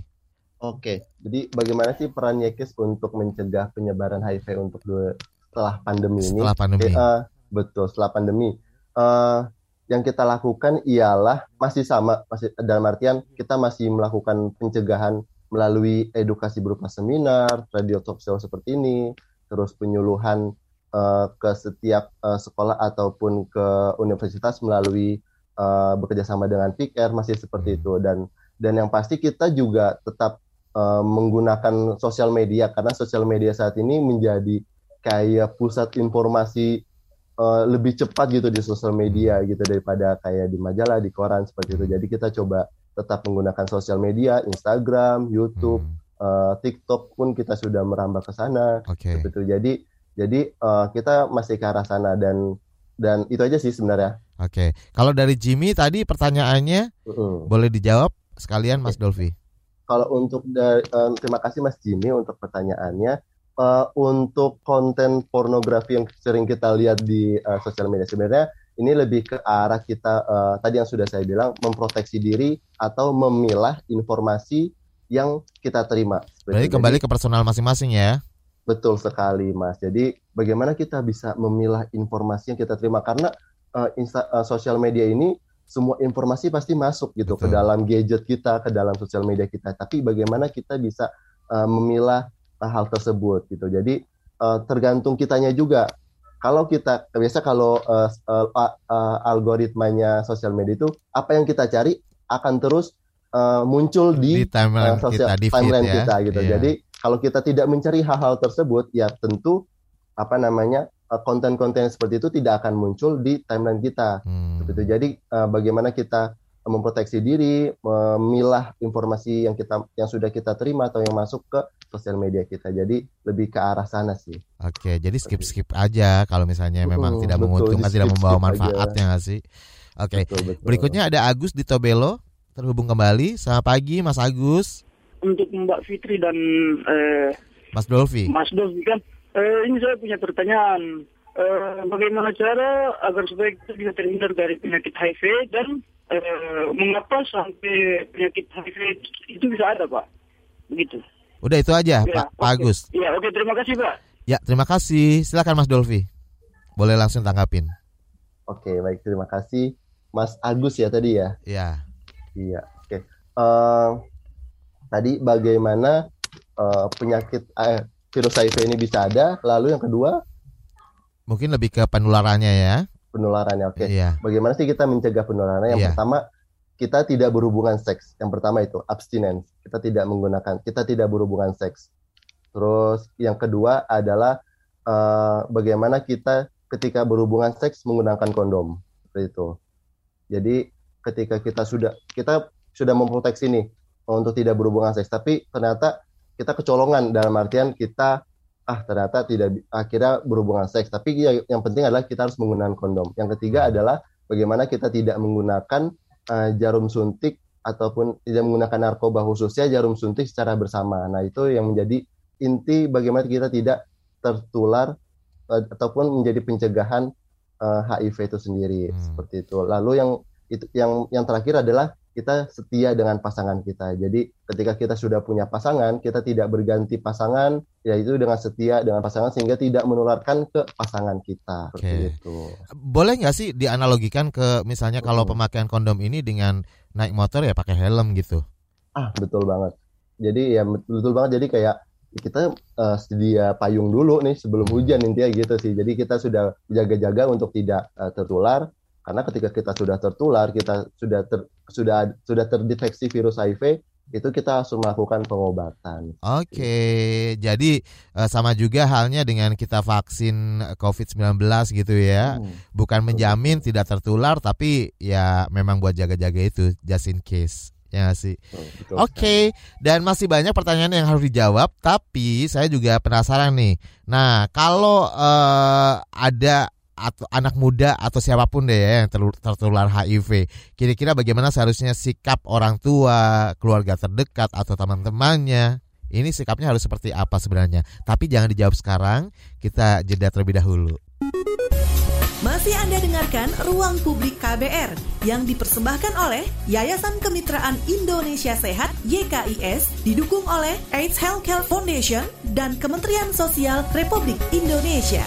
Oke, jadi bagaimana sih peran Yekis untuk mencegah penyebaran HIV untuk dua- setelah pandemi ini? Setelah pandemi. Eh, eh, betul, setelah pandemi. Eh, yang kita lakukan ialah masih sama, masih dalam artian kita masih melakukan pencegahan melalui edukasi berupa seminar, radio talk show seperti ini, terus penyuluhan eh, ke setiap eh, sekolah ataupun ke universitas melalui eh, bekerjasama dengan PIKR masih seperti Hmm. itu. Dan dan yang pasti kita juga tetap eh, menggunakan sosial media karena sosial media saat ini menjadi kayak pusat informasi eh, lebih cepat gitu di sosial media gitu daripada kayak di majalah di koran seperti itu. Jadi kita coba tetap menggunakan sosial media Instagram YouTube Hmm, eh, TikTok pun kita sudah merambah ke sana Oke. seperti itu jadi jadi eh, kita masih ke arah sana dan dan itu aja sih sebenarnya Oke. Kalau dari Jimmy tadi pertanyaannya Mm-mm. boleh dijawab sekalian Mas Dolvi. kalau untuk dari eh, terima kasih Mas Jimmy untuk pertanyaannya Eh, untuk konten pornografi yang sering kita lihat di eh, sosial media sebenarnya ini lebih ke arah kita eh, tadi yang sudah saya bilang memproteksi diri atau memilah informasi yang kita terima. Berarti kembali ke personal masing-masing ya. betul sekali Mas. Jadi bagaimana kita bisa memilah informasi yang kita terima karena eh, insta- eh, sosial media ini semua informasi pasti masuk gitu ke Betul. dalam gadget kita, ke dalam sosial media kita. Tapi bagaimana kita bisa eh, memilah hal tersebut gitu. Jadi eh, tergantung kitanya juga. Kalau kita biasa kalau eh, a- eh, algoritmanya sosial media itu apa yang kita cari akan terus eh, muncul Di di timeline eh, sosial kita di feed timeline ya. kita gitu. Iya. Jadi kalau kita tidak mencari hal-hal tersebut, ya tentu apa namanya eh, konten-konten seperti itu tidak akan muncul di timeline kita. Hmm, Seperti itu. Jadi eh, bagaimana kita memproteksi diri, memilah informasi yang kita yang sudah kita terima atau yang masuk ke sosial media kita. Jadi lebih ke arah sana sih. Oke, jadi skip-skip aja kalau misalnya memang Mm, tidak betul, menguntungkan, tidak di-skip-skip membawa aja. manfaat ya nggak sih? Oke. Betul, betul. Berikutnya ada Agus di Tobelo terhubung kembali. Selamat pagi Mas Agus, untuk Mbak Fitri dan eh, Mas Dolvi. Mas Dovi kan eh, ini saya punya pertanyaan Eh, bagaimana cara agar supaya kita bisa terhindar dari penyakit HIV dan eh, mengapa sampai penyakit HIV itu bisa ada Pak begitu Udah itu aja Ya, Pak, Pak. Agus. ya oke terima kasih Pak Ya terima kasih. Silakan Mas Dolvi. Boleh langsung tanggapin. Oke, baik terima kasih Mas Agus ya tadi ya. Ya. Iya, oke. Eh, tadi bagaimana eh, penyakit eh, virus HIV ini bisa ada? Lalu yang kedua Mungkin lebih ke penularannya ya. penularannya. Oke. Iya. Bagaimana sih kita mencegah penularannya? Yang Iya. pertama kita tidak berhubungan seks. Yang pertama itu abstinence. Kita tidak menggunakan, kita tidak berhubungan seks. Terus yang kedua adalah eh, bagaimana kita ketika berhubungan seks menggunakan kondom. Seperti itu. Jadi ketika kita sudah kita sudah memproteksi nih untuk tidak berhubungan seks, tapi ternyata kita kecolongan dalam artian kita ah ternyata tidak akhirnya berhubungan seks tapi ya, yang penting adalah kita harus menggunakan kondom. Yang ketiga adalah bagaimana kita tidak menggunakan uh, jarum suntik ataupun tidak menggunakan narkoba khususnya jarum suntik secara bersama. Nah itu yang menjadi inti bagaimana kita tidak tertular uh, ataupun menjadi pencegahan uh, eh, HIV itu sendiri. Hmm. seperti itu. Lalu yang itu yang yang terakhir adalah kita setia dengan pasangan kita. Jadi ketika kita sudah punya pasangan, kita tidak berganti pasangan, yaitu dengan setia dengan pasangan sehingga tidak menularkan ke pasangan kita. Oke. itu. Boleh nggak sih dianalogikan ke misalnya betul. kalau pemakaian kondom ini dengan naik motor ya pakai helm gitu? Ah betul banget. Jadi ya betul banget. Jadi kayak kita uh, sedia payung dulu nih sebelum hujan intinya gitu sih. Jadi kita sudah jaga-jaga untuk tidak uh, tertular karena ketika kita sudah tertular, kita sudah ter, sudah sudah terdeteksi virus HIV, itu kita harus melakukan pengobatan. Oke, jadi eh, sama juga halnya dengan kita vaksin COVID-19 gitu ya. Hmm. Bukan menjamin tidak tertular, tapi ya memang buat jaga-jaga itu, just in case. Ya sih. Oke, okay. dan masih banyak pertanyaan yang harus dijawab, tapi saya juga penasaran nih. Nah, kalau uh, ada atau anak muda atau siapa pun deh ya yang tertular HIV. Kira-kira bagaimana seharusnya sikap orang tua, keluarga terdekat atau teman-temannya? Ini sikapnya harus seperti apa sebenarnya? Tapi jangan dijawab sekarang, kita jeda terlebih dahulu. Masih Anda dengarkan Ruang Publik KBR yang dipersembahkan oleh Yayasan Kemitraan Indonesia Sehat YKIS didukung oleh AIDS Healthcare Foundation dan Kementerian Sosial Republik Indonesia.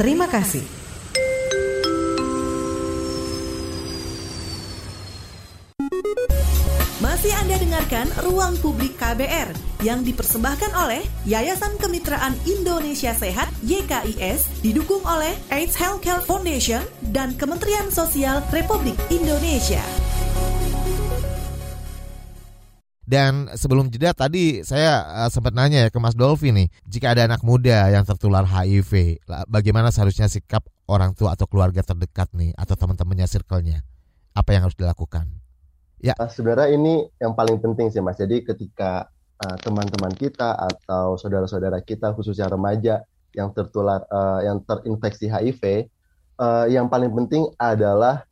Terima kasih. Masih Anda dengarkan Ruang Publik KBR yang dipersembahkan oleh Yayasan Kemitraan Indonesia Sehat YKIS didukung oleh AIDS Healthcare Foundation dan Kementerian Sosial Republik Indonesia. Dan sebelum jeda tadi saya uh, sempat nanya ya ke Mas Dolvi nih, jika ada anak muda yang tertular HIV, bagaimana seharusnya sikap orang tua atau keluarga terdekat nih atau teman-temannya circle-nya? Apa yang harus dilakukan? Ya, uh, sebenarnya ini yang paling penting sih Mas. Jadi ketika uh, teman-teman kita atau saudara-saudara kita khususnya remaja yang tertular uh, yang terinfeksi HIV, uh, yang paling penting adalah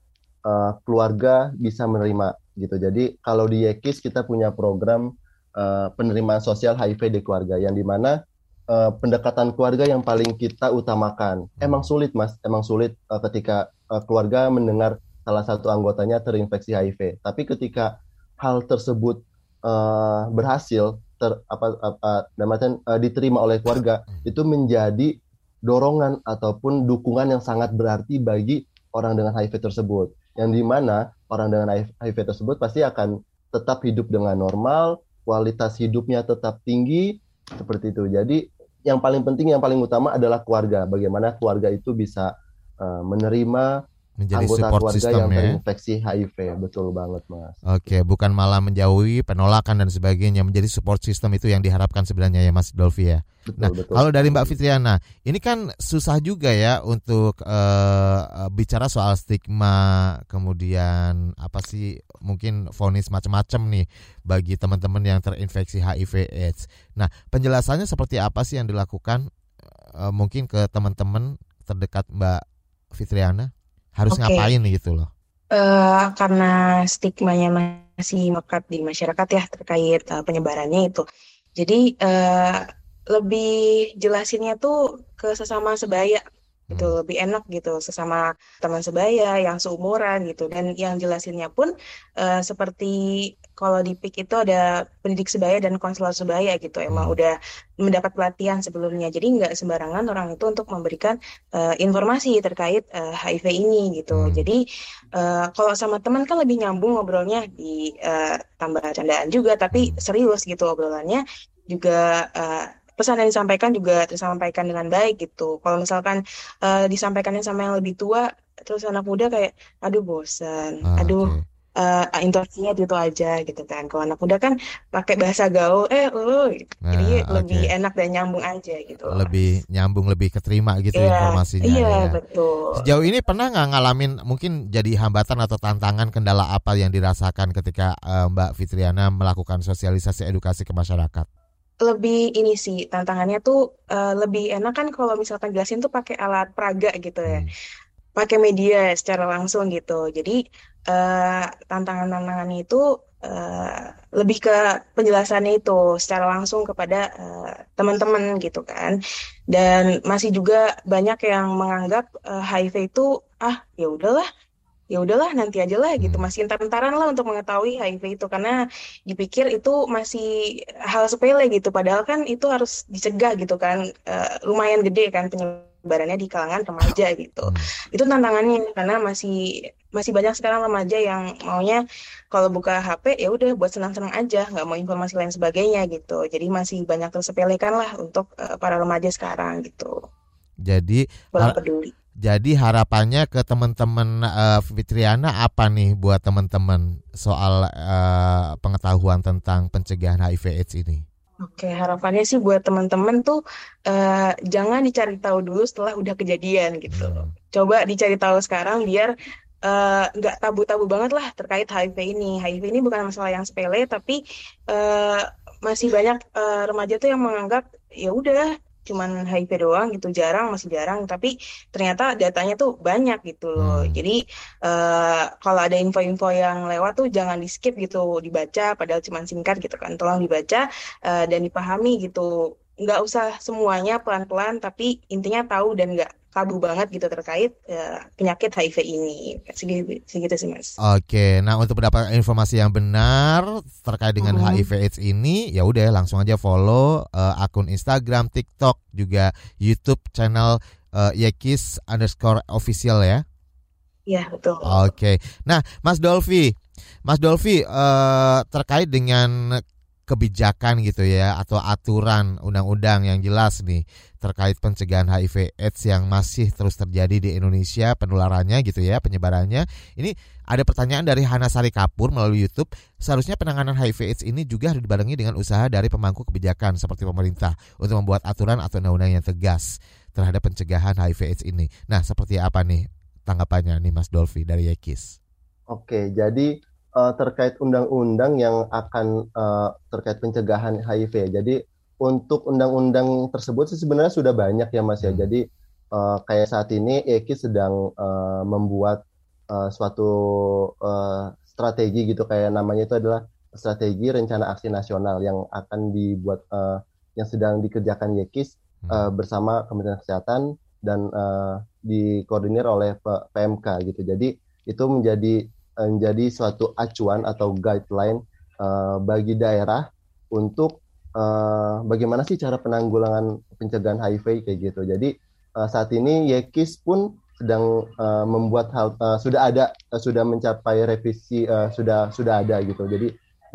uh, keluarga bisa menerima gitu. Jadi kalau di Yekis kita punya program uh, penerimaan sosial HIV di keluarga yang di mana uh, pendekatan keluarga yang paling kita utamakan. Emang sulit mas, emang sulit uh, ketika uh, keluarga mendengar salah satu anggotanya terinfeksi HIV. Tapi ketika hal tersebut uh, berhasil ter apa, apa namanya uh, diterima oleh keluarga itu menjadi dorongan ataupun dukungan yang sangat berarti bagi orang dengan HIV tersebut yang di mana orang dengan HIV tersebut pasti akan tetap hidup dengan normal, kualitas hidupnya tetap tinggi, seperti itu. Jadi yang paling penting, yang paling utama adalah keluarga. Bagaimana keluarga itu bisa uh, menerima menjadi anggota support keluarga system yang ya. terinfeksi HIV betul banget mas. Oke bukan malah menjauhi penolakan dan sebagainya menjadi support system itu yang diharapkan sebenarnya ya mas Dolvi ya. Betul, nah betul. kalau dari Mbak Fitriana ini kan susah juga ya untuk uh, bicara soal stigma kemudian apa sih mungkin vonis macam-macam nih bagi teman-teman yang terinfeksi HIV/AIDS. Nah penjelasannya seperti apa sih yang dilakukan uh, mungkin ke teman-teman terdekat Mbak Fitriana? Harus okay. ngapain gitu loh? Uh, karena stigmanya masih melekat di masyarakat ya terkait uh, penyebarannya itu. Jadi uh, lebih jelasinnya tuh ke sesama sebaya itu Hmm. lebih enak gitu sesama teman sebaya yang seumuran gitu dan yang jelasinnya pun eh, seperti kalau di PIK itu ada pendidik sebaya dan konselor sebaya gitu emang Hmm. udah mendapat pelatihan sebelumnya jadi nggak sembarangan orang itu untuk memberikan eh, informasi terkait eh, HIV ini gitu Hmm. jadi eh, kalau sama teman kan lebih nyambung ngobrolnya di eh, tambah candaan juga tapi Hmm. serius gitu obrolannya juga eh, pesan yang disampaikan juga tersampaikan dengan baik gitu. Kalau misalkan eh, disampaikannya sama yang lebih tua, terus anak muda kayak, aduh bosan, Ah, aduh oke. eh intonasinya itu aja gitu kan. Kalau anak muda kan pakai bahasa gaul, eh oh, gitu. Jadi Nah, lebih enak dan nyambung aja gitu. Lebih nyambung, lebih keterima gitu Iya, informasinya iya ya. betul. Sejauh ini pernah nggak ngalamin mungkin jadi hambatan atau tantangan kendala apa yang dirasakan ketika eh, Mbak Fitriana melakukan sosialisasi edukasi ke masyarakat? Lebih ini sih tantangannya tuh eh, lebih enak kan kalau misalkan jelasin tuh pakai alat peraga gitu ya. Hmm. pakai media secara langsung gitu. Jadi eh, tantangan-tantangannya itu eh, lebih ke penjelasannya itu secara langsung kepada eh, teman-teman gitu kan. Dan masih juga banyak yang menganggap eh, HIV itu ah ya udahlah ya udahlah nanti aja lah gitu. Hmm. masih entar-entaran lah untuk mengetahui HIV itu. Karena dipikir itu masih hal sepele gitu. Padahal kan itu harus dicegah gitu kan. Eh, lumayan gede kan penyebarannya di kalangan remaja gitu. Hmm. itu tantangannya karena masih masih banyak sekarang remaja yang maunya kalau buka HP ya udah buat senang-senang aja nggak mau informasi lain sebagainya gitu. Jadi masih banyak tersepelekan lah untuk eh, para remaja sekarang gitu. Jadi kurang peduli jadi harapannya ke teman-teman eh, Fitriana apa nih buat teman-teman soal eh, pengetahuan tentang pencegahan HIV/AIDS ini? Oke, harapannya sih buat teman-teman tuh eh, jangan dicari tahu dulu setelah udah kejadian gitu. Hmm. Coba dicari tahu sekarang biar eh, nggak tabu-tabu banget lah terkait HIV ini. HIV ini bukan masalah yang sepele, tapi eh, masih banyak eh, remaja tuh yang menganggap ya udah cuman HIV doang gitu, jarang masih jarang. Tapi ternyata datanya tuh banyak gitu loh. Hmm. Jadi eh, kalau ada info-info yang lewat tuh jangan di skip gitu, dibaca padahal cuman singkat gitu kan. Tolong dibaca eh, dan dipahami gitu. Nggak usah semuanya pelan-pelan, tapi intinya tahu dan nggak tabu banget gitu terkait eh, penyakit HIV ini. Segitu, segitu sih mas. Oke, nah untuk mendapatkan informasi yang benar terkait dengan Mhm. HIV/AIDS ini, ya udah langsung aja follow eh, akun Instagram, TikTok, juga YouTube channel eh, Yekis underscore official ya. Iya betul. Oke, nah Mas Dolfi, Mas Dolfi eh, terkait dengan kebijakan gitu ya atau aturan undang-undang yang jelas nih terkait pencegahan HIV/AIDS yang masih terus terjadi di Indonesia penularannya gitu ya penyebarannya. Ini ada pertanyaan dari Hana Sari Kapur melalui YouTube. Seharusnya penanganan HIV/AIDS ini juga harus dibarengi dengan usaha dari pemangku kebijakan seperti pemerintah untuk membuat aturan atau undang-undang yang tegas terhadap pencegahan HIV/AIDS ini. Nah, seperti apa nih tanggapannya nih Mas Dolfi dari Yekis? Oke, jadi eh, terkait undang-undang yang akan eh, terkait pencegahan HIV. Jadi untuk undang-undang tersebut sih sebenarnya sudah banyak ya Mas ya. Hmm. Jadi eh, kayak saat ini EKI sedang eh, membuat eh, suatu eh, strategi gitu kayak namanya itu adalah strategi rencana aksi nasional yang akan dibuat eh, yang sedang dikerjakan YEKIS Hmm. eh, bersama Kementerian Kesehatan dan eh, dikoordinir oleh P- PMK gitu. Jadi itu menjadi menjadi suatu acuan atau guideline eh, bagi daerah untuk eh, bagaimana sih cara penanggulangan pencegahan HIV kayak gitu. Jadi eh, saat ini YEKIS pun sedang eh, membuat hal eh, sudah ada eh, sudah mencapai revisi eh, sudah sudah ada gitu. Jadi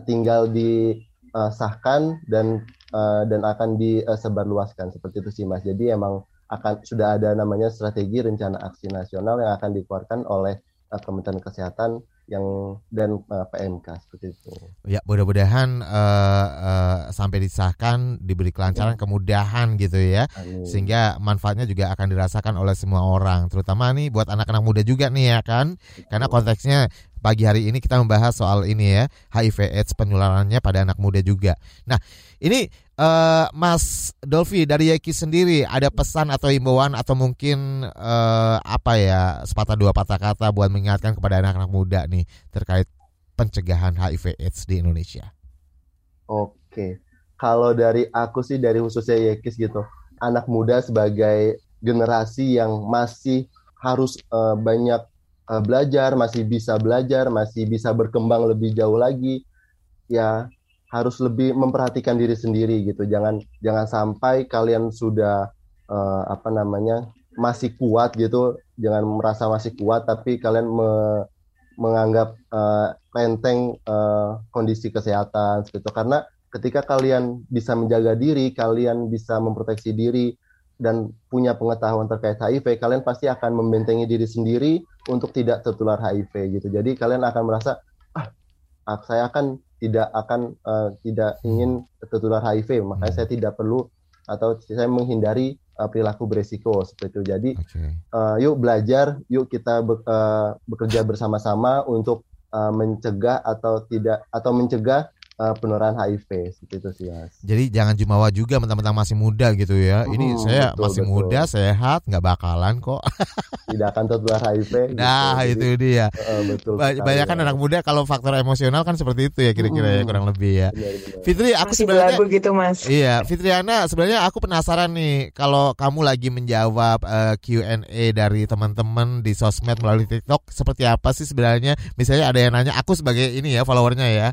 tinggal disahkan dan eh, dan akan disebarluaskan seperti itu sih Mas. Jadi emang akan sudah ada namanya strategi rencana aksi nasional yang akan dikeluarkan oleh eh, Kementerian Kesehatan yang dan eh, PMK seperti itu. Ya, mudah-mudahan eh, eh, sampai disahkan diberi kelancaran, kemudahan gitu ya. Amin. Sehingga manfaatnya juga akan dirasakan oleh semua orang, terutama nih buat anak-anak muda juga nih ya kan. Karena konteksnya pagi hari ini kita membahas soal ini ya, HIV AIDS penularannya pada anak muda juga. Nah, ini eh, Mas Dolfi dari Yeki sendiri ada pesan atau himbauan atau mungkin eh, apa ya sepatah dua patah kata buat mengingatkan kepada anak-anak muda nih terkait pencegahan HIV AIDS di Indonesia. Oke, kalau dari aku sih dari khususnya Yekis gitu, anak muda sebagai generasi yang masih harus uh, banyak uh, belajar, masih bisa belajar, masih bisa berkembang lebih jauh lagi, ya harus lebih memperhatikan diri sendiri gitu. Jangan jangan sampai kalian sudah uh, apa namanya masih kuat gitu, jangan merasa masih kuat tapi kalian me, menganggap uh, enteng uh, kondisi kesehatan gitu karena ketika kalian bisa menjaga diri, kalian bisa memproteksi diri dan punya pengetahuan terkait HIV, kalian pasti akan membentengi diri sendiri untuk tidak tertular HIV gitu. Jadi kalian akan merasa ah, ah saya akan tidak akan uh, tidak ingin tertular HIV, makanya saya tidak perlu atau saya menghindari uh, perilaku beresiko seperti itu. Jadi okay. uh, yuk belajar, yuk kita be uh, bekerja bersama-sama untuk uh, mencegah atau tidak atau mencegah uh, penularan HIV seperti itu sih mas. Jadi jangan jumawa juga mentang-mentang masih muda gitu ya. Ini hmm, saya betul, masih betul. muda, sehat, nggak bakalan kok. Tidak akan tertular HIV. Nah gitu. itu dia. Uh, betul. Banyak kan ya. anak muda kalau faktor emosional kan seperti itu ya kira-kira hmm. ya kurang lebih ya. Benar, benar. Fitri aku masih sebenarnya gitu mas. Iya Fitriana sebenarnya aku penasaran nih kalau kamu lagi menjawab uh, eh, Q&A dari teman-teman di sosmed melalui TikTok seperti apa sih sebenarnya? Misalnya ada yang nanya aku sebagai ini ya followernya ya.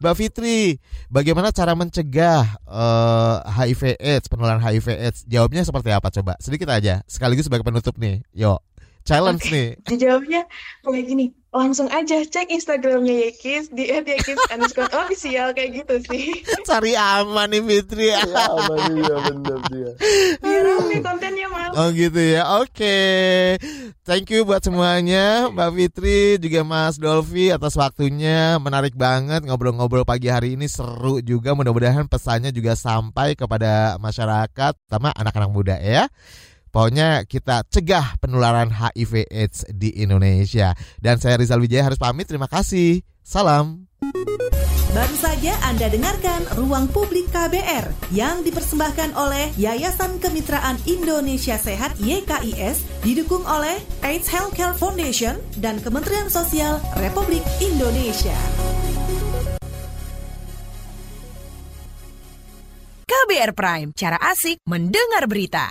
Mbak Fitri, bagaimana cara mencegah uh, HIV AIDS, penularan HIV AIDS? Jawabnya seperti apa coba? Sedikit aja, sekaligus sebagai penutup nih. Yuk, challenge okay. nih. Dijawabnya kayak gini langsung aja cek Instagramnya Yekis di @yekis underscore official kayak gitu sih. Cari aman nih Fitri. Cari aman ya bener dia. Biar rame kontennya mas. Oh gitu ya. Oke. Okay. Thank you buat semuanya Mbak Fitri juga Mas Dolvi atas waktunya menarik banget ngobrol-ngobrol pagi hari ini seru juga mudah-mudahan pesannya juga sampai kepada masyarakat sama anak-anak muda ya. Pokoknya kita cegah penularan HIV AIDS di Indonesia. Dan saya Rizal Wijaya harus pamit. Terima kasih. Salam. Baru saja Anda dengarkan Ruang Publik KBR yang dipersembahkan oleh Yayasan Kemitraan Indonesia Sehat YKIS didukung oleh AIDS Healthcare Foundation dan Kementerian Sosial Republik Indonesia. KBR Prime, cara asik mendengar berita.